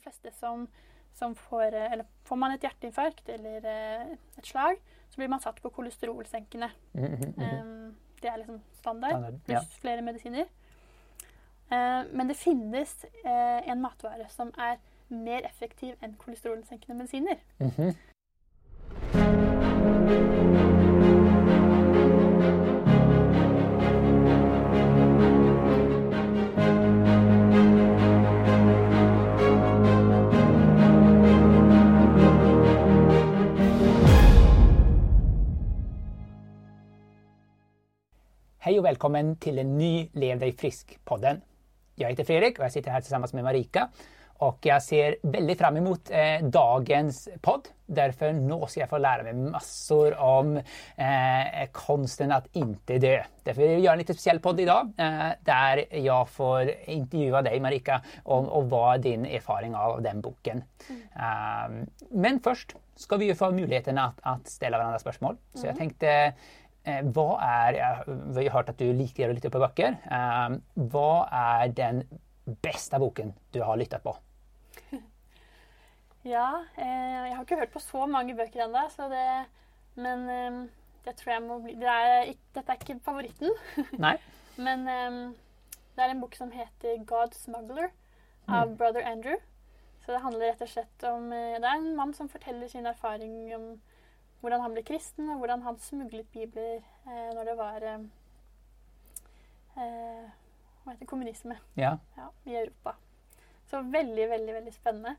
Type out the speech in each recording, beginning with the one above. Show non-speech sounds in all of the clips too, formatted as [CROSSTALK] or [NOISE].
de fleste som, som får eh, Eller får man et hjerteinfarkt eller eh, et slag, så blir man satt på kolesterolsenkende. Mm mhm. Um, det er liksom standard, Standard, ja. pluss flere medisiner. Uh, men det finnes uh, en matvare som er mer effektiv enn kolesterolsenkende medisiner. Mhm. Hej og velkommen til en ny Lev deg frisk-podden. Jeg heter Fredrik og jeg sitter her sammen med Marika. Og jeg ser veldig fram imot eh, dagens podd. Derfor nå skal jeg få lære meg masser om eh, konsten at ikke dø. Derfor vil jeg gjøre en litt spesiell podd dag, Eh, der jeg får intervjue deg, Marika om, och hva din erfaring av den boken. Eh, men først skal vi jo få muligheten til å stille hverandre spørsmål. Så jeg tänkte Eh, er är, vi har hørt at du liker å lytte på bøker. Eh, er är den beste boken du har lyttet på? Ja, eh, jeg har ikke hørt på så mange bøker ennå, så det Men eh, det tror jeg må bli det er, Dette er ikke favoritten. [LAUGHS] Nei. Men eh, det er en bok som heter 'God Smuggler' av brother Andrew. Så det handler rett og slett om eh, Det er en mann som forteller sin erfaring om hvordan han ble kristen, og hvordan han smuglet bibler eh, når det var eh, eh, Hva heter kommunisme Ja. ja, i Europa. Så veldig, veldig veldig spennende.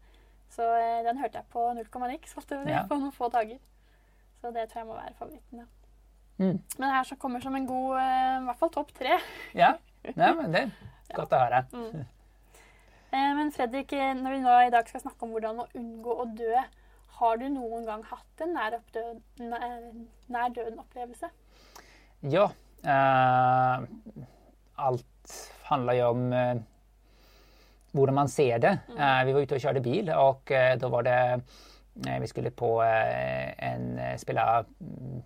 Så eh, den hørte jeg på null komma niks Ja. på noen få dager. Så det tror jeg må være favoritten. ja. Mm. Men det her som kommer som en god eh, I hvert fall topp tre. Ja, Nej, men det er [LAUGHS] godt å höra. Eh, Men Fredrik, eh, når vi nå i dag skal snakke om hvordan å unngå å dø, har du noen gang hatt en nær, nær, døden-opplevelse? Ja, eh, alt handler jo om eh, hvordan man ser det. Eh, vi var ute og kjørte bil og eh, då var det, eh, vi skulle på eh, en, spela mm,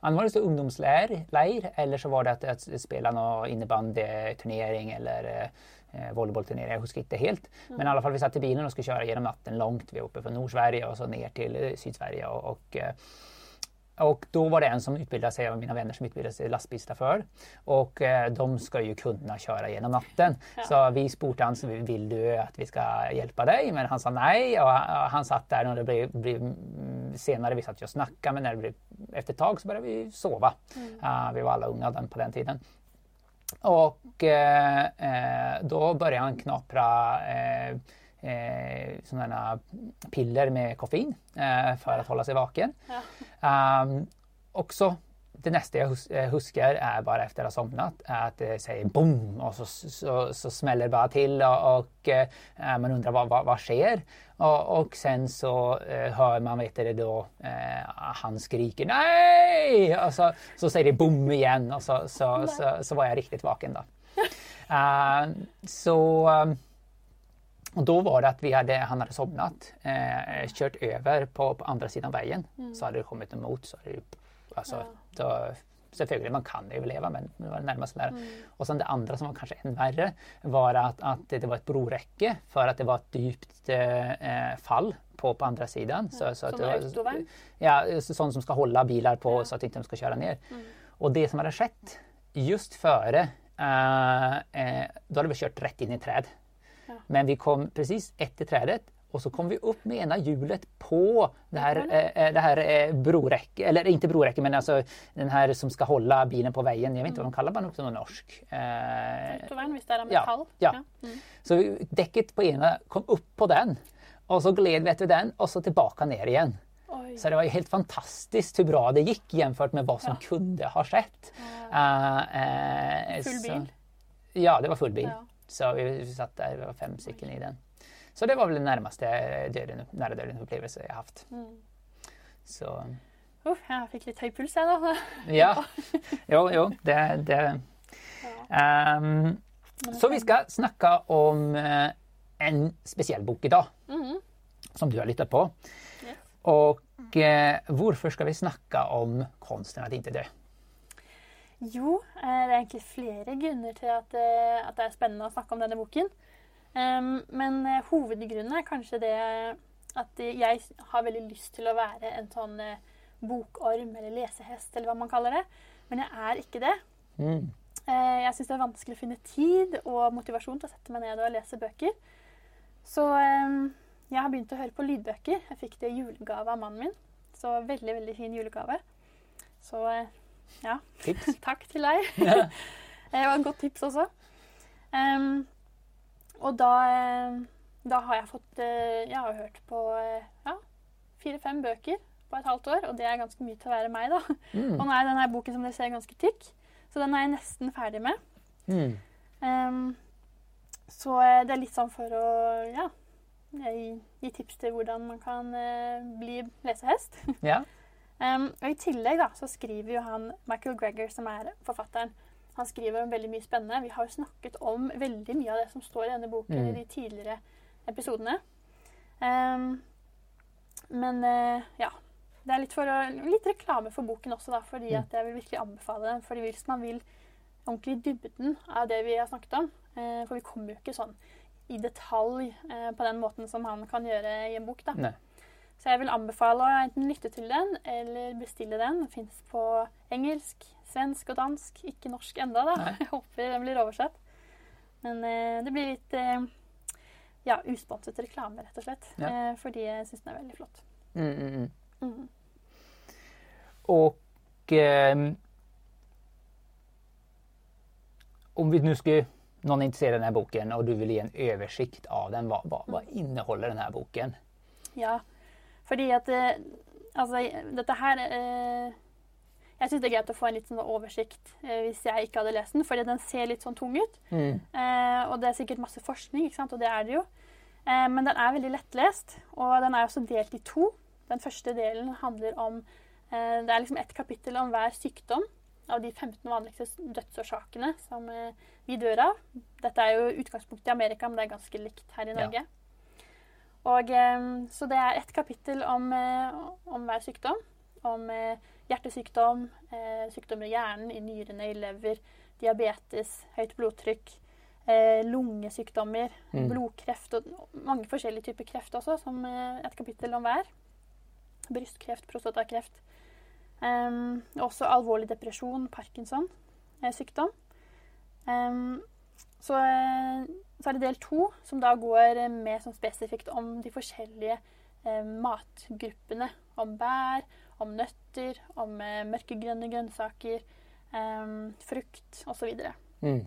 Antingen var det ungdomsleir, leir, eller så var det at, att spela någon innebandyturnering eller eh, volleybollturnering. Jag huskar inte helt. Men i alla fall vi satt i bilen och skulle köra genom natten långt. Vi var från Nordsverige och så ner till eh, Sydsverige. Och, och, eh, och då var det en som utbildade sig, av mina vänner som utbildade sig lastbilschaufför. Och eh, de ska ju kunna köra genom natten. Så vi spurte han, så vill du att vi ska hjälpa dig? Men han sa nej och han, han satt där och det blev, blev mm, senare, vi satt ju och snackade, men när det blev, efter ett tag så började vi sova. Ah, vi var alla unga den, på den tiden. Och eh, eh, då började han knapra eh, eh, sånne piller med koffein eh, å holde seg vaken. Um, også det neste jeg husker, er bare etter å ha sovnet, at att det sier bom, og så, så, så smeller det bare til, og, og eh, man undrer hva, vad, vad sker? Og, och sen så eh, hører man vet du, da eh, han skriker 'nei!', og så, så sier det bom igjen, og så, så, var jeg riktig vaken da. Uh, [LAUGHS] så ehm, och då var det att vi hade, han hade somnat, eh, kört över på, på andra sidan vägen. Så hade det kommit emot. Så hade det, alltså, då, selvfølgelig, man kan överleva men det var närmast där. Och sen det andra som var kanske än värre var att, att det var ett broräcke för att det var ett djupt eh, fall på, på andra sidan. Så, så att Som det autovagn? Ja, sånn sånt som ska hålla bilar på så att inte de ska köra ner. Och det som hade skett just före, eh, eh, då hade vi kört rätt in i ett träd. Men vi kom precis efter trädet och så kom vi upp med ena hjulet på det här, eh, eh, det här eh, broräcket, eller inte broräcket men alltså den här som ska hålla bilen på vägen. Jag vet inte vad de kallar man också någon norsk. Eh, Autovagn, hvis det er av ja, metall. ja. Så vi- däcket på ena kom upp på den och så gled vi efter den och så tillbaka ner igen. Oi. Så det var ju helt fantastiskt hur bra det gick jämfört med vad som kunde ha skett. Uh, eh, Full så- bil? Ja, det var full bil. Ja. Så vi, satt der, vi var fem stykker i den. Så det var vel den nærmeste nære døden-opplevelse jeg har haft. Mm. Så Uff, jeg fikk litt høy puls, jeg, da. [LAUGHS] ja, jo, jo, det, det. Um, så vi skal snakke om uh, en spesiell bok i dag, Som du har lytta på. Yes. Og uh, hvorfor skal vi snakke om konsten at ikke dö? Jo, eh, det er egentlig flere grunner til at, eh, at det er spennende å snakke om denne boken. Men eh, hovedgrunnen er kanskje det at jeg har veldig lyst til å være en sånn bokorm eller lesehest, eller hva man kaller det. Men jeg er ikke det. Mm. Jeg syns det er vanskelig å finne tid og motivasjon til å sette meg ned og lese bøker. Så jeg har begynt å høre på lydbøker. Jeg fikk det i julegave av mannen min. Så veldig, veldig fin julegave. Så ja. Tips. [LAUGHS] Takk til deg. Ja. [LAUGHS] Det var et godt tips også. Um, og da, eh, da har jeg fått eh, Jeg har hørt på eh, ja, fire-fem bøker på et halvt år, og det er ganske mye til å være meg, da. Mm. Og nå er denne boken som dere ser ganske tykk, så den er jeg nesten ferdig med. Mm. Um, så det er litt sånn for å ja, gi, tips til hvordan man kan bli lesehest. Ja. [LAUGHS] Em, og I tillegg da, så skriver jo han Michael Greger, som er forfatteren, han skriver om veldig mye spennende. Vi har jo snakket om veldig mye av det som står i denne boken Mm. i de tidligere episodene. Um, men uh, ja. Det er litt, for litt reklame for boken også, da, fordi Mm. at jeg vil virkelig anbefale den. Fordi hvis man vil ordentlig dybden av det vi har snakket om uh, For vi kommer jo ikke sånn i detalj uh, på den måten som han kan gjøre i en bok. da. Nei. Så jeg vil anbefale å enten lytte til den eller bestille den. Den fins på engelsk, svensk og dansk. Ikke norsk enda, da. Nei. [LAUGHS] Jeg håper den blir oversatt. Men eh, det blir litt eh, ja, usponset reklame, rett og slett. Ja. Eh, fordi jeg syns den er veldig flott. Mm, mm, mm. mm. Og ehm, om vi nå skulle, noen är denne boken og du vil gi en oversikt av den, hva, hva, hva inneholder denne boken? Ja, fordi at eh, Altså, dette her eh, Jeg syns det er greit å få en litt sånn oversikt eh, hvis jeg ikke hadde lest den, fordi den ser litt sånn tung ut. Mm. Eh, og det er sikkert masse forskning, ikke sant? og det er det jo. Eh, men den er veldig lettlest, og den er også delt i to. Den første delen handler om eh, Det er liksom ett kapittel om hver sykdom av de 15 vanligste dødsårsakene som vi dør av. Dette er jo utgangspunktet i Amerika, men det er ganske likt her i Norge. Ja. Og, eh, så det er ett kapittel om, eh, om hver sykdom. Om eh, hjertesykdom, sykdommer i hjernen, i nyrene, i lever, diabetes, høyt blodtrykk, lungesykdommer, Mm. blodkreft og mange forskjellige typer kreft også, som et kapittel om hver. Brystkreft, prostatakreft. Um, også alvorlig depresjon, Parkinson, sykdom. Um, så, så er det del to, som da går eh, mer sånn spesifikt om de forskjellige eh, matgruppene. Om bær, om nøtter, om eh, mørkegrønne grønnsaker, eh, frukt osv. Mm.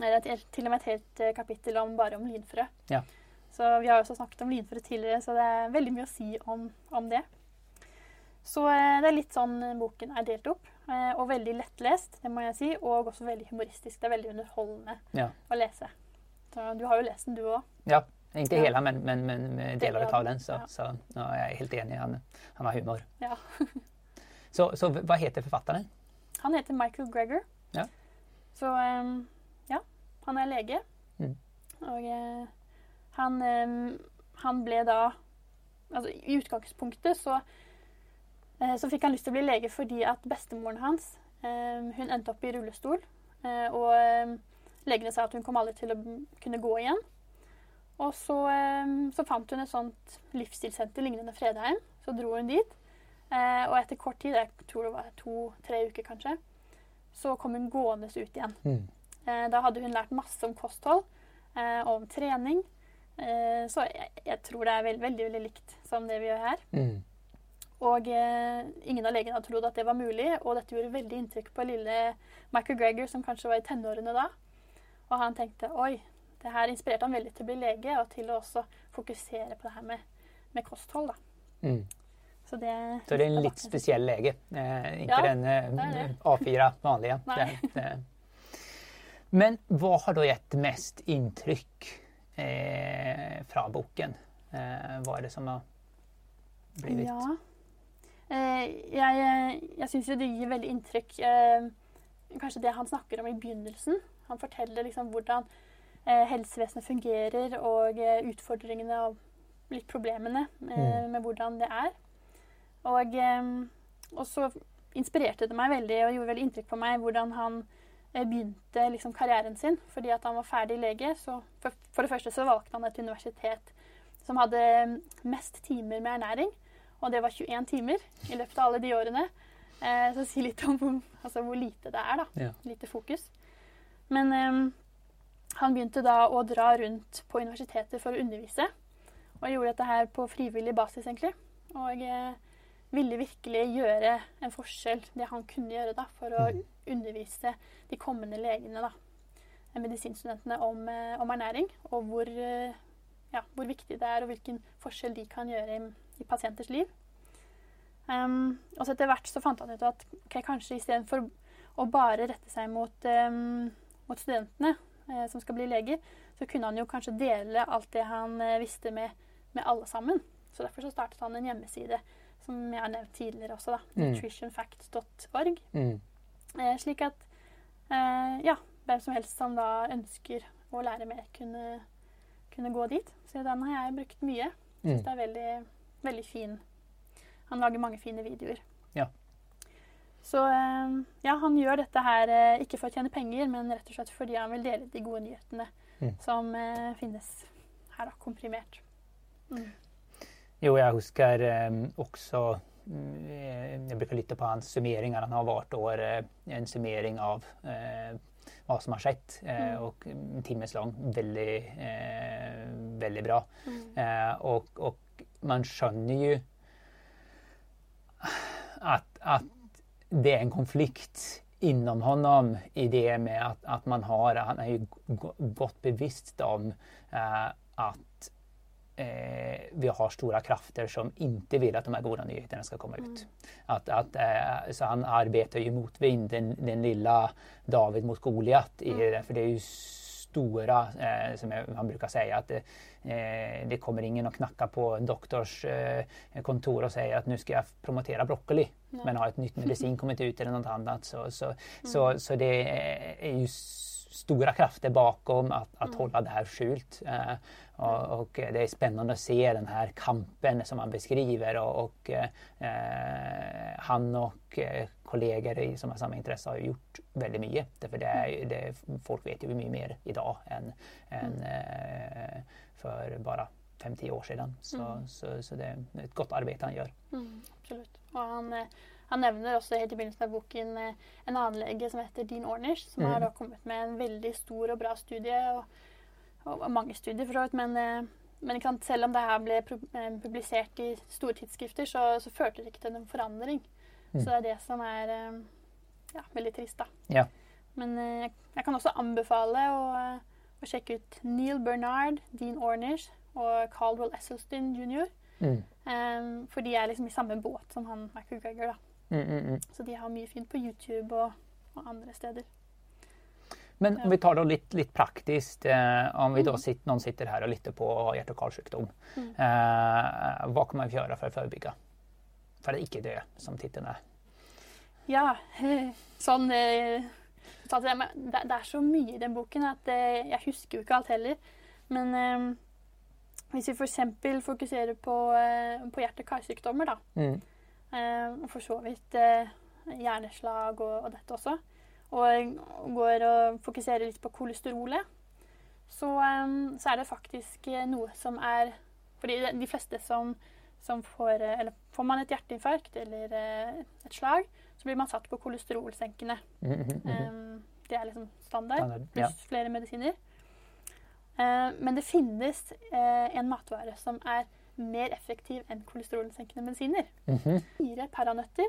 Det er et, til og med et helt eh, kapittel om, bare om linfrø. Ja. Så vi har også snakket om linfrø tidligere, så det er veldig mye å si om, om det. Så eh, det er litt sånn boken er delt opp. Og veldig lettlest, det må jeg si. Og også veldig humoristisk. Det er veldig underholdende Ja. å lese. Du har jo lest den, du òg. ja, Egentlig Ja. hele, men, men, men Delar av den. Så, ja. så ja, jag är helt enig, han, han har humor. Ja. [LAUGHS] Så, så hva heter forfatteren? Han heter Michael Greger. Ja. Så um, ja, han er lege. Mm. Og uh, han, um, han ble da Altså i utgangspunktet så uh, så fikk han lyst til å bli lege fordi at bestemoren hans um, hun endte opp i rullestol. Uh, Og legene sa at hun kom aldri til å kunne gå igjen. Og så, så fant hun et sånt livsstilssenter lignende Fredheim. Så dro hun dit. Eh, og etter kort tid, jeg tror det var to-tre uker kanskje, så kom hun gående ut igjen. Mm. Eh, da hadde hun lært masse om kosthold eh, og om trening. Så jeg, jeg tror det er veldig, veldig veldig likt som det vi gjør her. Mm. Og eh, ingen av legene hadde trodd at det var mulig, og dette gjorde veldig inntrykk på lille Michael Greger, som kanskje var i tenårene da. Og han tenkte oi, det her inspirerte han veldig til å bli lege, og til å også fokusere på det her med, med kosthold. da. Mm. Så det, Så det er en litt spesiell lege. Eh, ikke Ja, den eh, A4 vanlige. Det- det- [LAUGHS] Men hva har da gitt mest inntrykk eh, fra boken? Eh, er är det som har blitt Ja. Eh, jeg jeg syns jo det gir veldig inntrykk eh, Kanskje det han snakker om i begynnelsen. Han forteller liksom hvordan eh, helsevesenet fungerer, og eh, utfordringene og litt problemene eh, Mm. med hvordan det er. Og, og så inspirerte det meg veldig og gjorde veldig inntrykk på meg hvordan han begynte liksom karrieren sin fordi at han var ferdig lege. Så for, for det første så valgte han et universitet som hadde mest timer med ernæring. Og det var 21 timer i løpet av alle de årene. Eh, så si litt om altså hvor lite det er. da. Ja. Lite fokus. Men eh, han begynte da å dra rundt på universiteter for å undervise. Og gjorde dette her på frivillig basis, egentlig. Og eh, ville virkelig gjøre en forskjell, det han kunne gjøre da, for å Mhm. undervise de kommende legene, da, medisinstudentene, om, eh, om ernæring. Og hvor, eh, ja, hvor viktig det er, og hvilken forskjell de kan gjøre i, i pasienters liv. Um, og så etter hvert så fant han ut at okay, kanskje istedenfor å bare rette seg mot, um, mot studentene eh, som skal bli leger, så kunne han jo kanskje dele alt det han eh, visste med, med alle sammen. Så derfor så startet han en hjemmeside som jeg har nevnt tidligere også, da. Mm. Nutritionfacts.org. Mm. Eh, slik at eh, ja, hvem som helst som da ønsker å lære mer, kunne, kunne gå dit. Så den har jeg brukt mye. Syns Mm. det er veldig, veldig fin. Han lager mange fine videoer. Ja. Så eh, ja, han gjør dette her eh, ikke for å tjene penger, men rett og slett fordi han vil dele de gode nyhetene Mm. som eh, finnes her, da, komprimert. Mm. Jo, jeg husker også mm, Jeg bruker lytte på hans summeringer. Han har hvert år en summering av eh, hva som har skjedd. Eh, Mm. og en times lang. Veldig, eh, veldig bra. Mm. Eh, og, og man skjønner jo at, at det er en konflikt inom honom i det med at, at man har Han er jo godt bevisst om eh, at eh, vi har store krafter som ikke vil at de her gode nyhetene skal komme ut. At, at, eh, så han arbeider jo motvind, den, den lille David mot Goliat. i det, For det er jo store, eh, som jeg, han bruker si, at det, eh, kommer ingen og knakker på en doktors eh, kontor og sier at nå skal jeg promotere brokkoli, Nei. men har et nytt medisin kommet ut eller noe annet. Så, så, så, så det er jo store stora krafter bakom att, att hålla det här skjult. og och, och det är spännande att se den här kampen som han beskriver och, och eh, han och kolleger kollegor som har samma intresse har gjort väldigt mycket. Därför det är, det, folk vet ju mycket mer idag än, än för bara 5-10 år sedan. Så, så, så det är ett gott arbete han gör. Mm, absolutt. Og han, eh, han nevner også helt i begynnelsen av boken eh, en annen lege som heter Dean Ornish, som Mm. har da kommet med en veldig stor og bra studie, og, og mange studier for så vidt, men, eh, men sant, selv om det her ble pu- publisert i store tidsskrifter, så, så førte det ikke til noen forandring. Mm. Så det er det som er ja, veldig trist, da. Ja. Men jeg, kan også anbefale å, å sjekke ut Neil Bernard, Dean Ornish og Caldwell Esselstyn jr. Mm. Um, for de er liksom i samme båt som han McGregor. da. Mm, mm, mm. Så de har mye fint på YouTube og, og andre steder. Men om vi tar det litt, litt praktisk, eh, om vi da Mm. sitter, noen sitter her og lytter på og hjerte- og karsykdom, Mm. eh, hva kan man gjøre for å forebygge? For å ikke dø, som tittelen er. Ja, [LAUGHS] sånn eh, så det, men det, det er så mye i den boken at eh, jeg husker jo ikke alt heller. Men eh, hvis vi f.eks. fokuserer på, eh, på hjerte- og karsykdommer, da, Mm. og for så vidt eh, hjerneslag og, og dette også, og går og fokuserer litt på kolesterolet, så, så er det faktisk noe som er Fordi de fleste som, som får eh, Eller får man et hjerteinfarkt eller eh, et slag, så blir man satt på kolesterolsenkende. Mm, -hmm. mm, mm. Eh, Det er liksom standard, pluss flere medisiner. Uh, Men det finnes uh, en matvare som er mer effektiv enn kolesterolsenkende medisiner. Mhm. Fire paranøtter.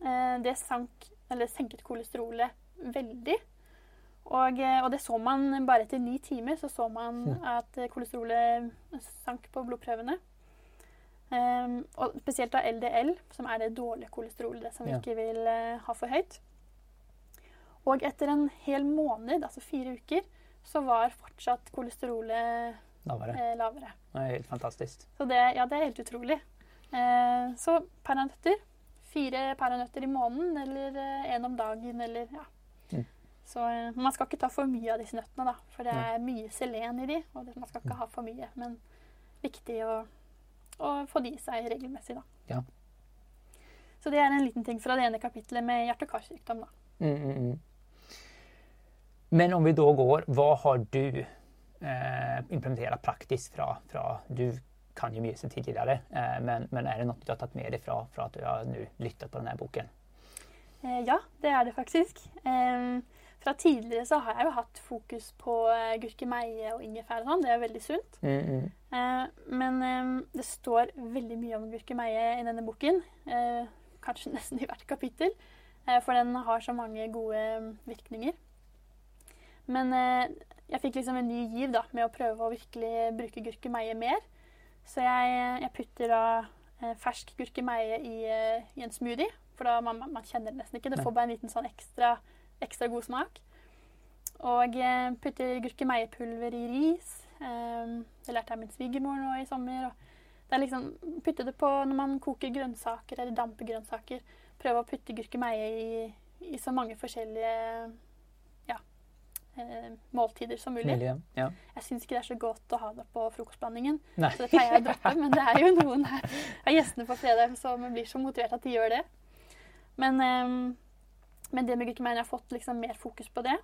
Uh, Det sank, eller senket kolesterolet veldig. Og, og det så man bare etter ni timer, så så man Mm. at kolesterolet sank på blodprøvene. Um, og spesielt av LDL, som er det dårlige kolesterolet, det som vi Ja. ikke vil uh, ha for høyt. Og etter en hel måned, altså fire uker, så var fortsatt kolesterolet Lavere. eh, lavere. Det er helt fantastisk. Så det, ja, det er helt utrolig. Eh, så paranøtter. Fire paranøtter i måneden, eller én om dagen, eller ja. Mm. Så eh, man skal ikke ta for mye av disse nøttene, da. For det er mye selen i de, og det, man skal ikke ha for mye. Men viktig å, å få det i seg regelmessig, da. Ja. Så det er en liten ting fra det ene kapitlet med hjerte- og karsykdom, da. Mm, mm, mm. Men om vi da går, hva har du eh, implementert praktisk fra, fra, Du kan jo mye som tidligere, eh, men, men, er det noe du har tatt med deg fra, fra at du har lyttet på denne boken? Eh, ja, det er det faktisk. Fra tidligere så har jeg jo hatt fokus på gurkemeie og ingefær og sånn. Det er veldig sunt. Mm, mm. men det står veldig mye om gurkemeie i denne boken. kanskje [LAUGHS] nesten i hvert kapittel. for den har så mange gode virkninger. Men jeg fikk liksom en ny giv da, med å prøve å virkelig bruke gurkemeie mer. Så jeg, jeg putter da eh, fersk gurkemeie i, eh, i, en smoothie. For da man, man kjenner det nesten ikke. Det får bare en liten sånn ekstra, ekstra god smak. Og eh, putter gurkemeiepulver i ris. det lærte jeg min svigermor nå i sommer. det er liksom, Putte det på når man koker grønnsaker eller damper grønnsaker. Prøve å putte gurkemeie i, i så mange forskjellige ja, måltider som mulig. Miljø, ja. Jeg syns ikke det er så godt å ha det på frokostblandingen, Nei. så det pleier jeg å droppe. Men det er jo noen her av gjestene på fredag som blir så motivert at de gjør det. Men, eh, men det med gurkemeien har fått liksom mer fokus på det.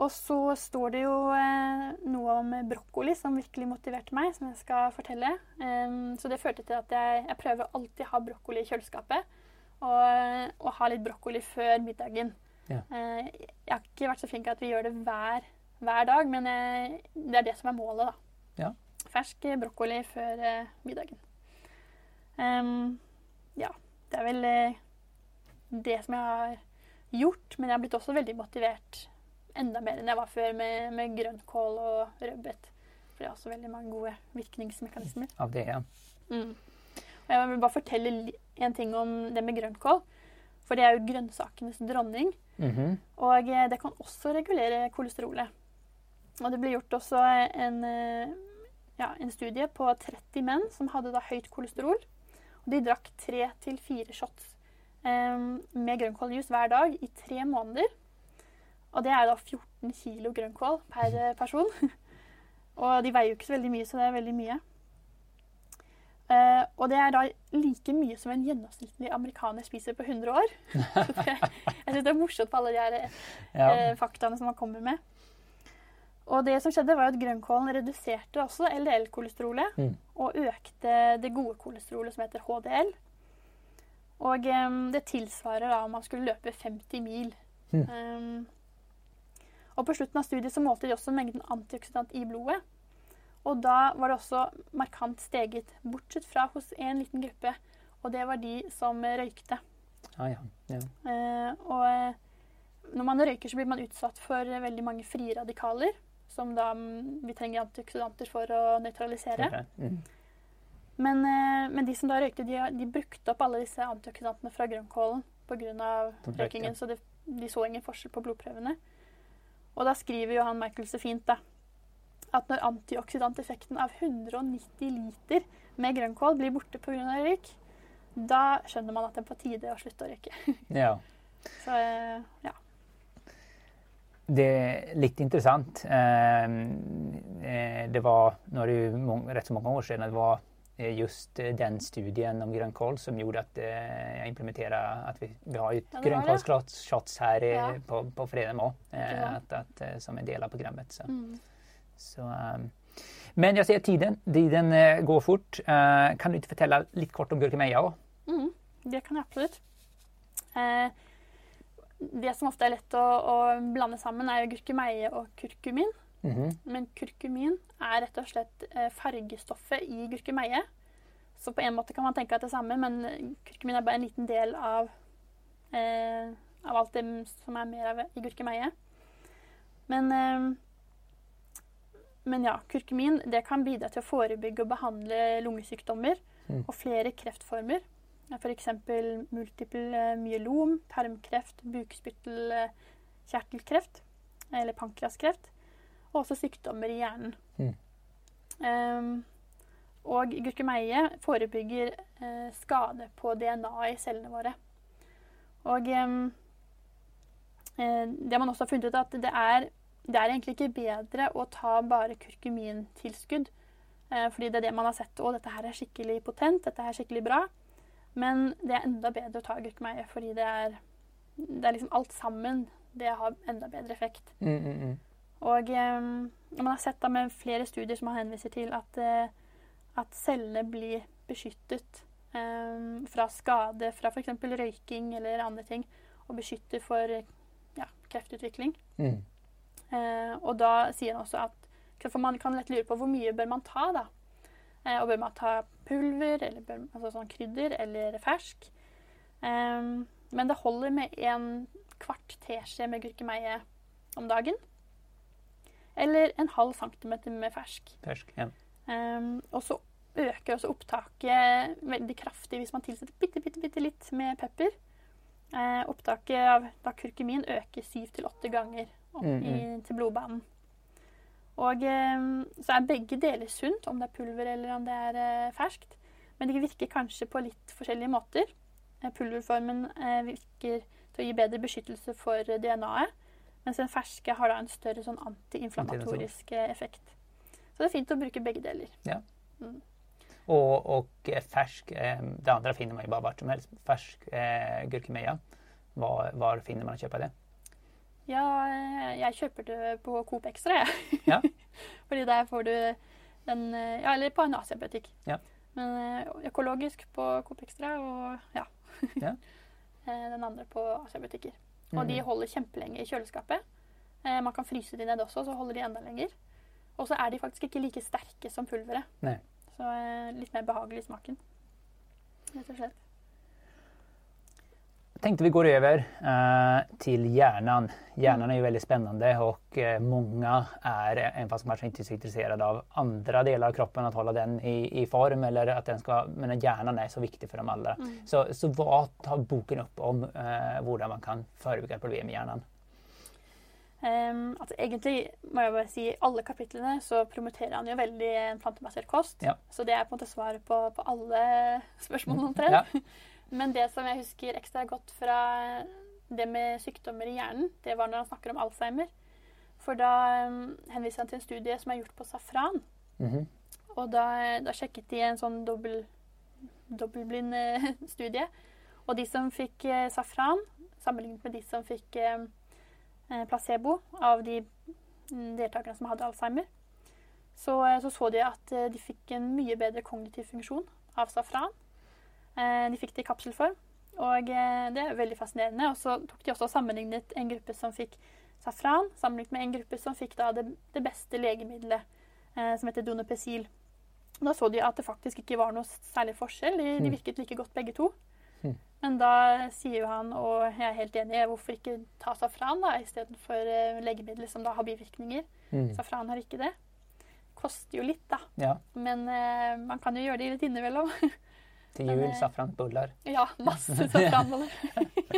Og så står det jo eh, noe om brokkoli som virkelig motiverte meg, som jeg skal fortelle. Um, så det førte til at jeg, jeg prøver alltid å ha brokkoli i kjøleskapet. Og, og ha litt brokkoli før middagen. Ja. Eh, jeg har ikke vært så flink til at vi gjør det hver, hver dag, men eh, det er det som er målet, da. Ja. Fersk brokkoli før middagen. Um, ja, det er vel det som jeg har gjort. Men jeg har blitt også veldig motivert enda mer enn jeg var før med, med grønnkål og rødbet. For det er også veldig mange gode virkningsmekanismer. Av det, ja. Mm. Og jeg vil bare fortelle en ting om det med grønnkål. For det er jo grønnsakenes dronning. Mm -hmm. Og eh, det kan også regulere kolesterolet. Og det ble gjort også en, eh, ja, en studie på 30 menn som hadde da høyt kolesterol. Og de drakk tre til fire shots med grønnkåljuice hver dag i tre måneder. Og det er da 14 kilo grønnkål per person. [LAUGHS] og de veier jo ikke så veldig mye, så det er veldig mye. Uh, og det er da like mye som en gjennomsnittlig amerikaner spiser på 100 år. [LAUGHS] det, jeg syns det er morsomt på alle de her ja. uh, faktaene som man kommer med. Og det som skjedde, var at grønnkålen reduserte også LDL-kolesterolet mm. og økte det gode kolesterolet som heter HDL. Og um, det tilsvarer da om man skulle løpe 50 mil. Mm. Um, og på slutten av studiet så målte de også mengden antioksidant i blodet. Og da var det også markant steget, bortsett fra hos en liten gruppe. Og det var de som røykte. Ah, ja. Ja. Uh, og eh, når man røyker, så blir man utsatt for veldig mange frie radikaler. Som da mm, vi trenger antioksidanter for å nøytralisere. Okay. Mm. Men, eh, men, de som da røykte, de, de, brukte opp alle disse antioksidantene fra grønnkålen pga. røykingen. Så de, de så ingen forskjell på blodprøvene. Og da skriver Johan Michael så fint, da at når antioksidanteffekten av 190 liter med grønnkål blir borte pga. røyk, da skjønner man at det er på tide å slutte å røyke. [LAUGHS] ja. Så eh, ja. Det er litt interessant. Ehm, eh, det var når det rett så mange år siden det var just den studien om grønnkål som gjorde at jeg implementerer at vi, vi har jo ja, grønnkålsshots her ja. på, på fredag òg, som en del av programmet. Så. Mm. Så, um, men jeg ser tiden, tiden går fort. Uh, kan du ikke fortelle litt kort om gurkemeia òg? Mm, det kan jeg absolutt. Uh, det som ofte er lett å, å blande sammen, er jo gurkemeie og kurkumin. Mm -hmm. Men kurkumin er rett og slett fargestoffet i gurkemeie. Så på en måte kan man tenke at det er samme, men kurkumin er bare en liten del av, eh, av alt det som er mer av i gurkemeie. Men eh, men ja, kurkumin det kan bidra til å forebygge og behandle lungesykdommer mm. og flere kreftformer. F.eks. multiple eh, myelom, tarmkreft, bukspyttelkjertelkreft eller pankreaskreft. Og også sykdommer i hjernen. Mm. Um, og gurkemeie forebygger uh, skade på DNA i cellene våre. Og um, det man også har funnet ut, at det er det er egentlig ikke bedre å ta bare kurkumintilskudd. Eh, fordi det er det man har sett. Og dette her er skikkelig potent, dette er skikkelig bra. Men det er enda bedre å ta gurkemeie fordi det er, det er liksom alt sammen det har enda bedre effekt. Mm, mm, mm. Og eh, man har sett da med flere studier som man henviser til at, eh, at cellene blir beskyttet eh, fra skade fra f.eks. røyking eller andre ting, og beskytter for ja, kreftutvikling. Mm. Eh, og da sier han også at For man kan lett lure på hvor mye bør man ta, da. Eh, og bør man ta pulver, eller bør, altså sånn krydder, eller fersk? Eh, men det holder med en kvart teskje med gurkemeie om dagen. Eller en halv centimeter med fersk. Fersk, ja. Um, og så øker også opptaket veldig kraftig hvis man tilsetter bitte, bitte, bitte litt med pepper. Uh, opptaket av da kurkumin øker syv til åtte ganger opp Mm, i, til blodbanen. Og um, så er begge deler sunt, om det er pulver eller om det er uh, ferskt. Men det virker kanskje på litt forskjellige måter. Eh, pulverformen eh, virker til å gi bedre beskyttelse for DNA-et, mens den ferske har da en større sånn antiinflammatorisk eh, effekt. Så det er fint å bruke begge deler. Ja. Mm. Og, og, fersk det andre finner man jo bare hvert som helst. Fersk eh, gurkemeja. Var, var finner man å kjøpe av det? Ja, eh, jeg kjøper det på Coop Extra, jeg. Ja. [LAUGHS] Fordi der får du den eh, Ja, eller på en Asia-butikk. Ja. Men eh, økologisk på Coop Extra og ja. Ja. [LAUGHS] Eh, den andre på Asia-butikker. Og de Mhm. holder kjempelenge i kjøleskapet. Eh, Man kan fryse de ned også, så holder de enda lenger. Og så er de faktisk ikke like sterke som pulveret. Nei. Så eh, litt mer behagelig i smaken. Rett og slett. Tänkte vi går över eh, till hjärnan. Hjärnan är ju väldigt spännande och eh, många är, eh, även fast kanske inte så intresserad av andra delar av kroppen, att hålla den i, i form eller att den ska, men hjärnan är så viktig för dem alla. Så, så vad tar boken upp om eh, hvordan man kan förebygga problem i hjärnan? Um, altså egentlig må jeg bare si i alle kapitlene så promoterer han jo veldig en plantebasert kost. Ja. Så det er på en måte svaret på, på alle spørsmålene [LAUGHS] omtrent. Ja. Men det som jeg husker ekstra godt fra det med sykdommer i hjernen, det var når han snakker om Alzheimer. For da um, henviser han til en studie som er gjort på safran. Mhm. Og da, da sjekket de en sånn dobbel, dobbeltblind eh, [LAUGHS] studie. Og de som fikk eh, safran, sammenlignet med de som fikk eh, placebo av de mm, deltakerne som hadde Alzheimer, så så, så de at de fikk en mye bedre kognitiv funksjon av safran. Eh, De fikk det i kapselform, og eh, det er veldig fascinerende. Og så tok de også og sammenlignet en gruppe som fikk safran, sammenlignet med en gruppe som fikk da det, det beste legemiddelet, eh, som heter donopesil. Da så de at det faktisk ikke var noe særlig forskjell. De, de Mm. virket like godt begge to. Mm. Men da sier jo han, og jeg er helt enig, hvorfor ikke ta safran da, istedenfor uh, legemiddel som da har bivirkninger. Mm. Safran har ikke det. Koster jo litt, da. Ja, Men eh, man kan jo gjøre det litt innimellom. [LAUGHS] Men, jul, Men, saffransbullar. ja, masse safranboller.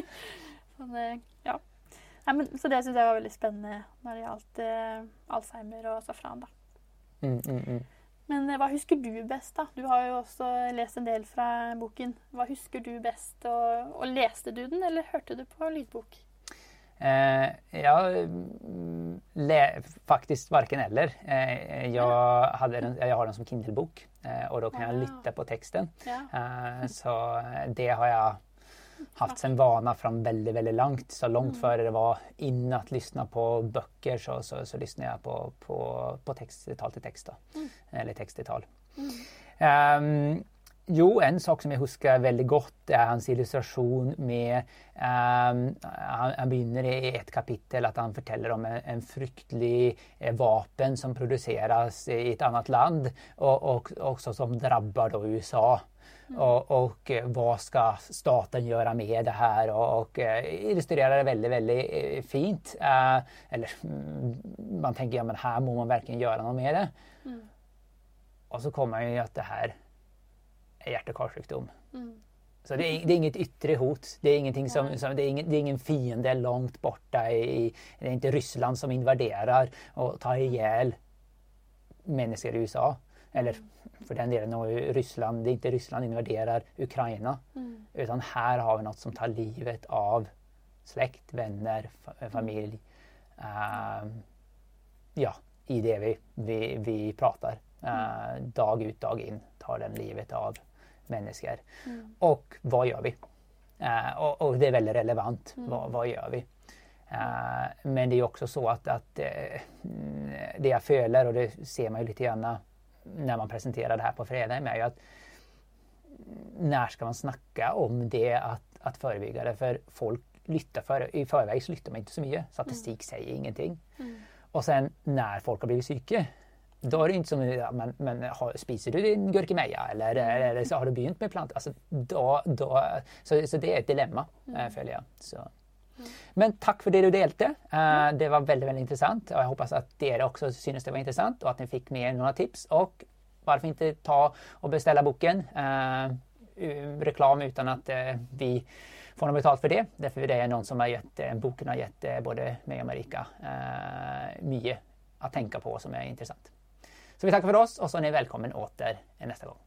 [LAUGHS] sånn, eh, ja. Nei, men, så det syns jeg var veldig spennende når det gjaldt eh, Alzheimer og safran. da. Mm, mm, mm. Men eh, hva husker du best, da? Du har jo også lest en del fra boken. Hva husker du best? Og, og leste du den, eller hørte du på lydbok? Eh, jag, mm, lä, faktiskt varken eller. Eh, jag, hade den, jag har den som Kindle-bok eh, och då kan jag lytte lytta på texten. Eh, så det har jag haft som vana fram väldigt, väldigt långt. Så långt före det var in att lyssna på böcker så, så, så lyssnar jag på, på, på text, tal till text. Då. Mm. Eller text till tal. Mm. Jo, en sak som jeg husker veldig godt, er hans illustrasjon med um, han, begynner i et kapittel at han forteller om en, en fryktelig våpen vapen som produseres i et annet land, og, og også som drabber USA. USA. Og, og eh, hva skal staten gjøre med det her? Og, og eh, illustrerer det veldig veldig eh, fint. Uh, eller mm, man tenker ja, men her må man virkelig gjøre noe med det. Mm. Og så kommer jo at det her er og karsykdom. Mm. Så det er, det er, inget yttre hot. Det er, som, som, det er ingen, det er ingen fiende langt borte. I, det er ikke Ryssland som invaderer og tar i hjel mennesker i USA. Eller for den delen, nog Ryssland, det er ikke Russland invaderer Ukraina. Mm. Utan här har vi noe som tar livet av slekt, venner, familie. familj. Ehm, ja, i det vi, vi, vi prater. Uh, dag ut, dag inn tar den livet av människor. Mm. Och vad gör vi? Uh, och, och det är väldigt relevant. Mm. Vad, vad gör vi? men det är också så att, att det jag føler, og det ser man jo litt grann når man presenterer det her på fredag, er jo at når skal man snakke om det at, at forebygge det? For folk lytter for, I forveien så lytter man ikke så mye. Statistikk mm. sier ingenting. Mm. Og sen når folk har blitt syke, da er det ikke som ja, men, men spiser du din gurkemeie, eller, mm. eller, så har du begynt med planter? Altså, da, da, så, så, det er et dilemma, mm. Eh, føler jeg. Så. Mm. Men takk for det du delte. Uh, det var veldig veldig interessant. og Jeg håper at dere også synes det var interessant, og at dere fikk med noen tips. Og hvorfor ikke ta og bestille boken? Uh, reklam uten at vi får noe betalt for det. Derfor det er noen som har gitt, boken har gitt både meg og Marika mye å tenke på som er interessant. Så vi takker for oss, og så er dere velkommen åter neste gang.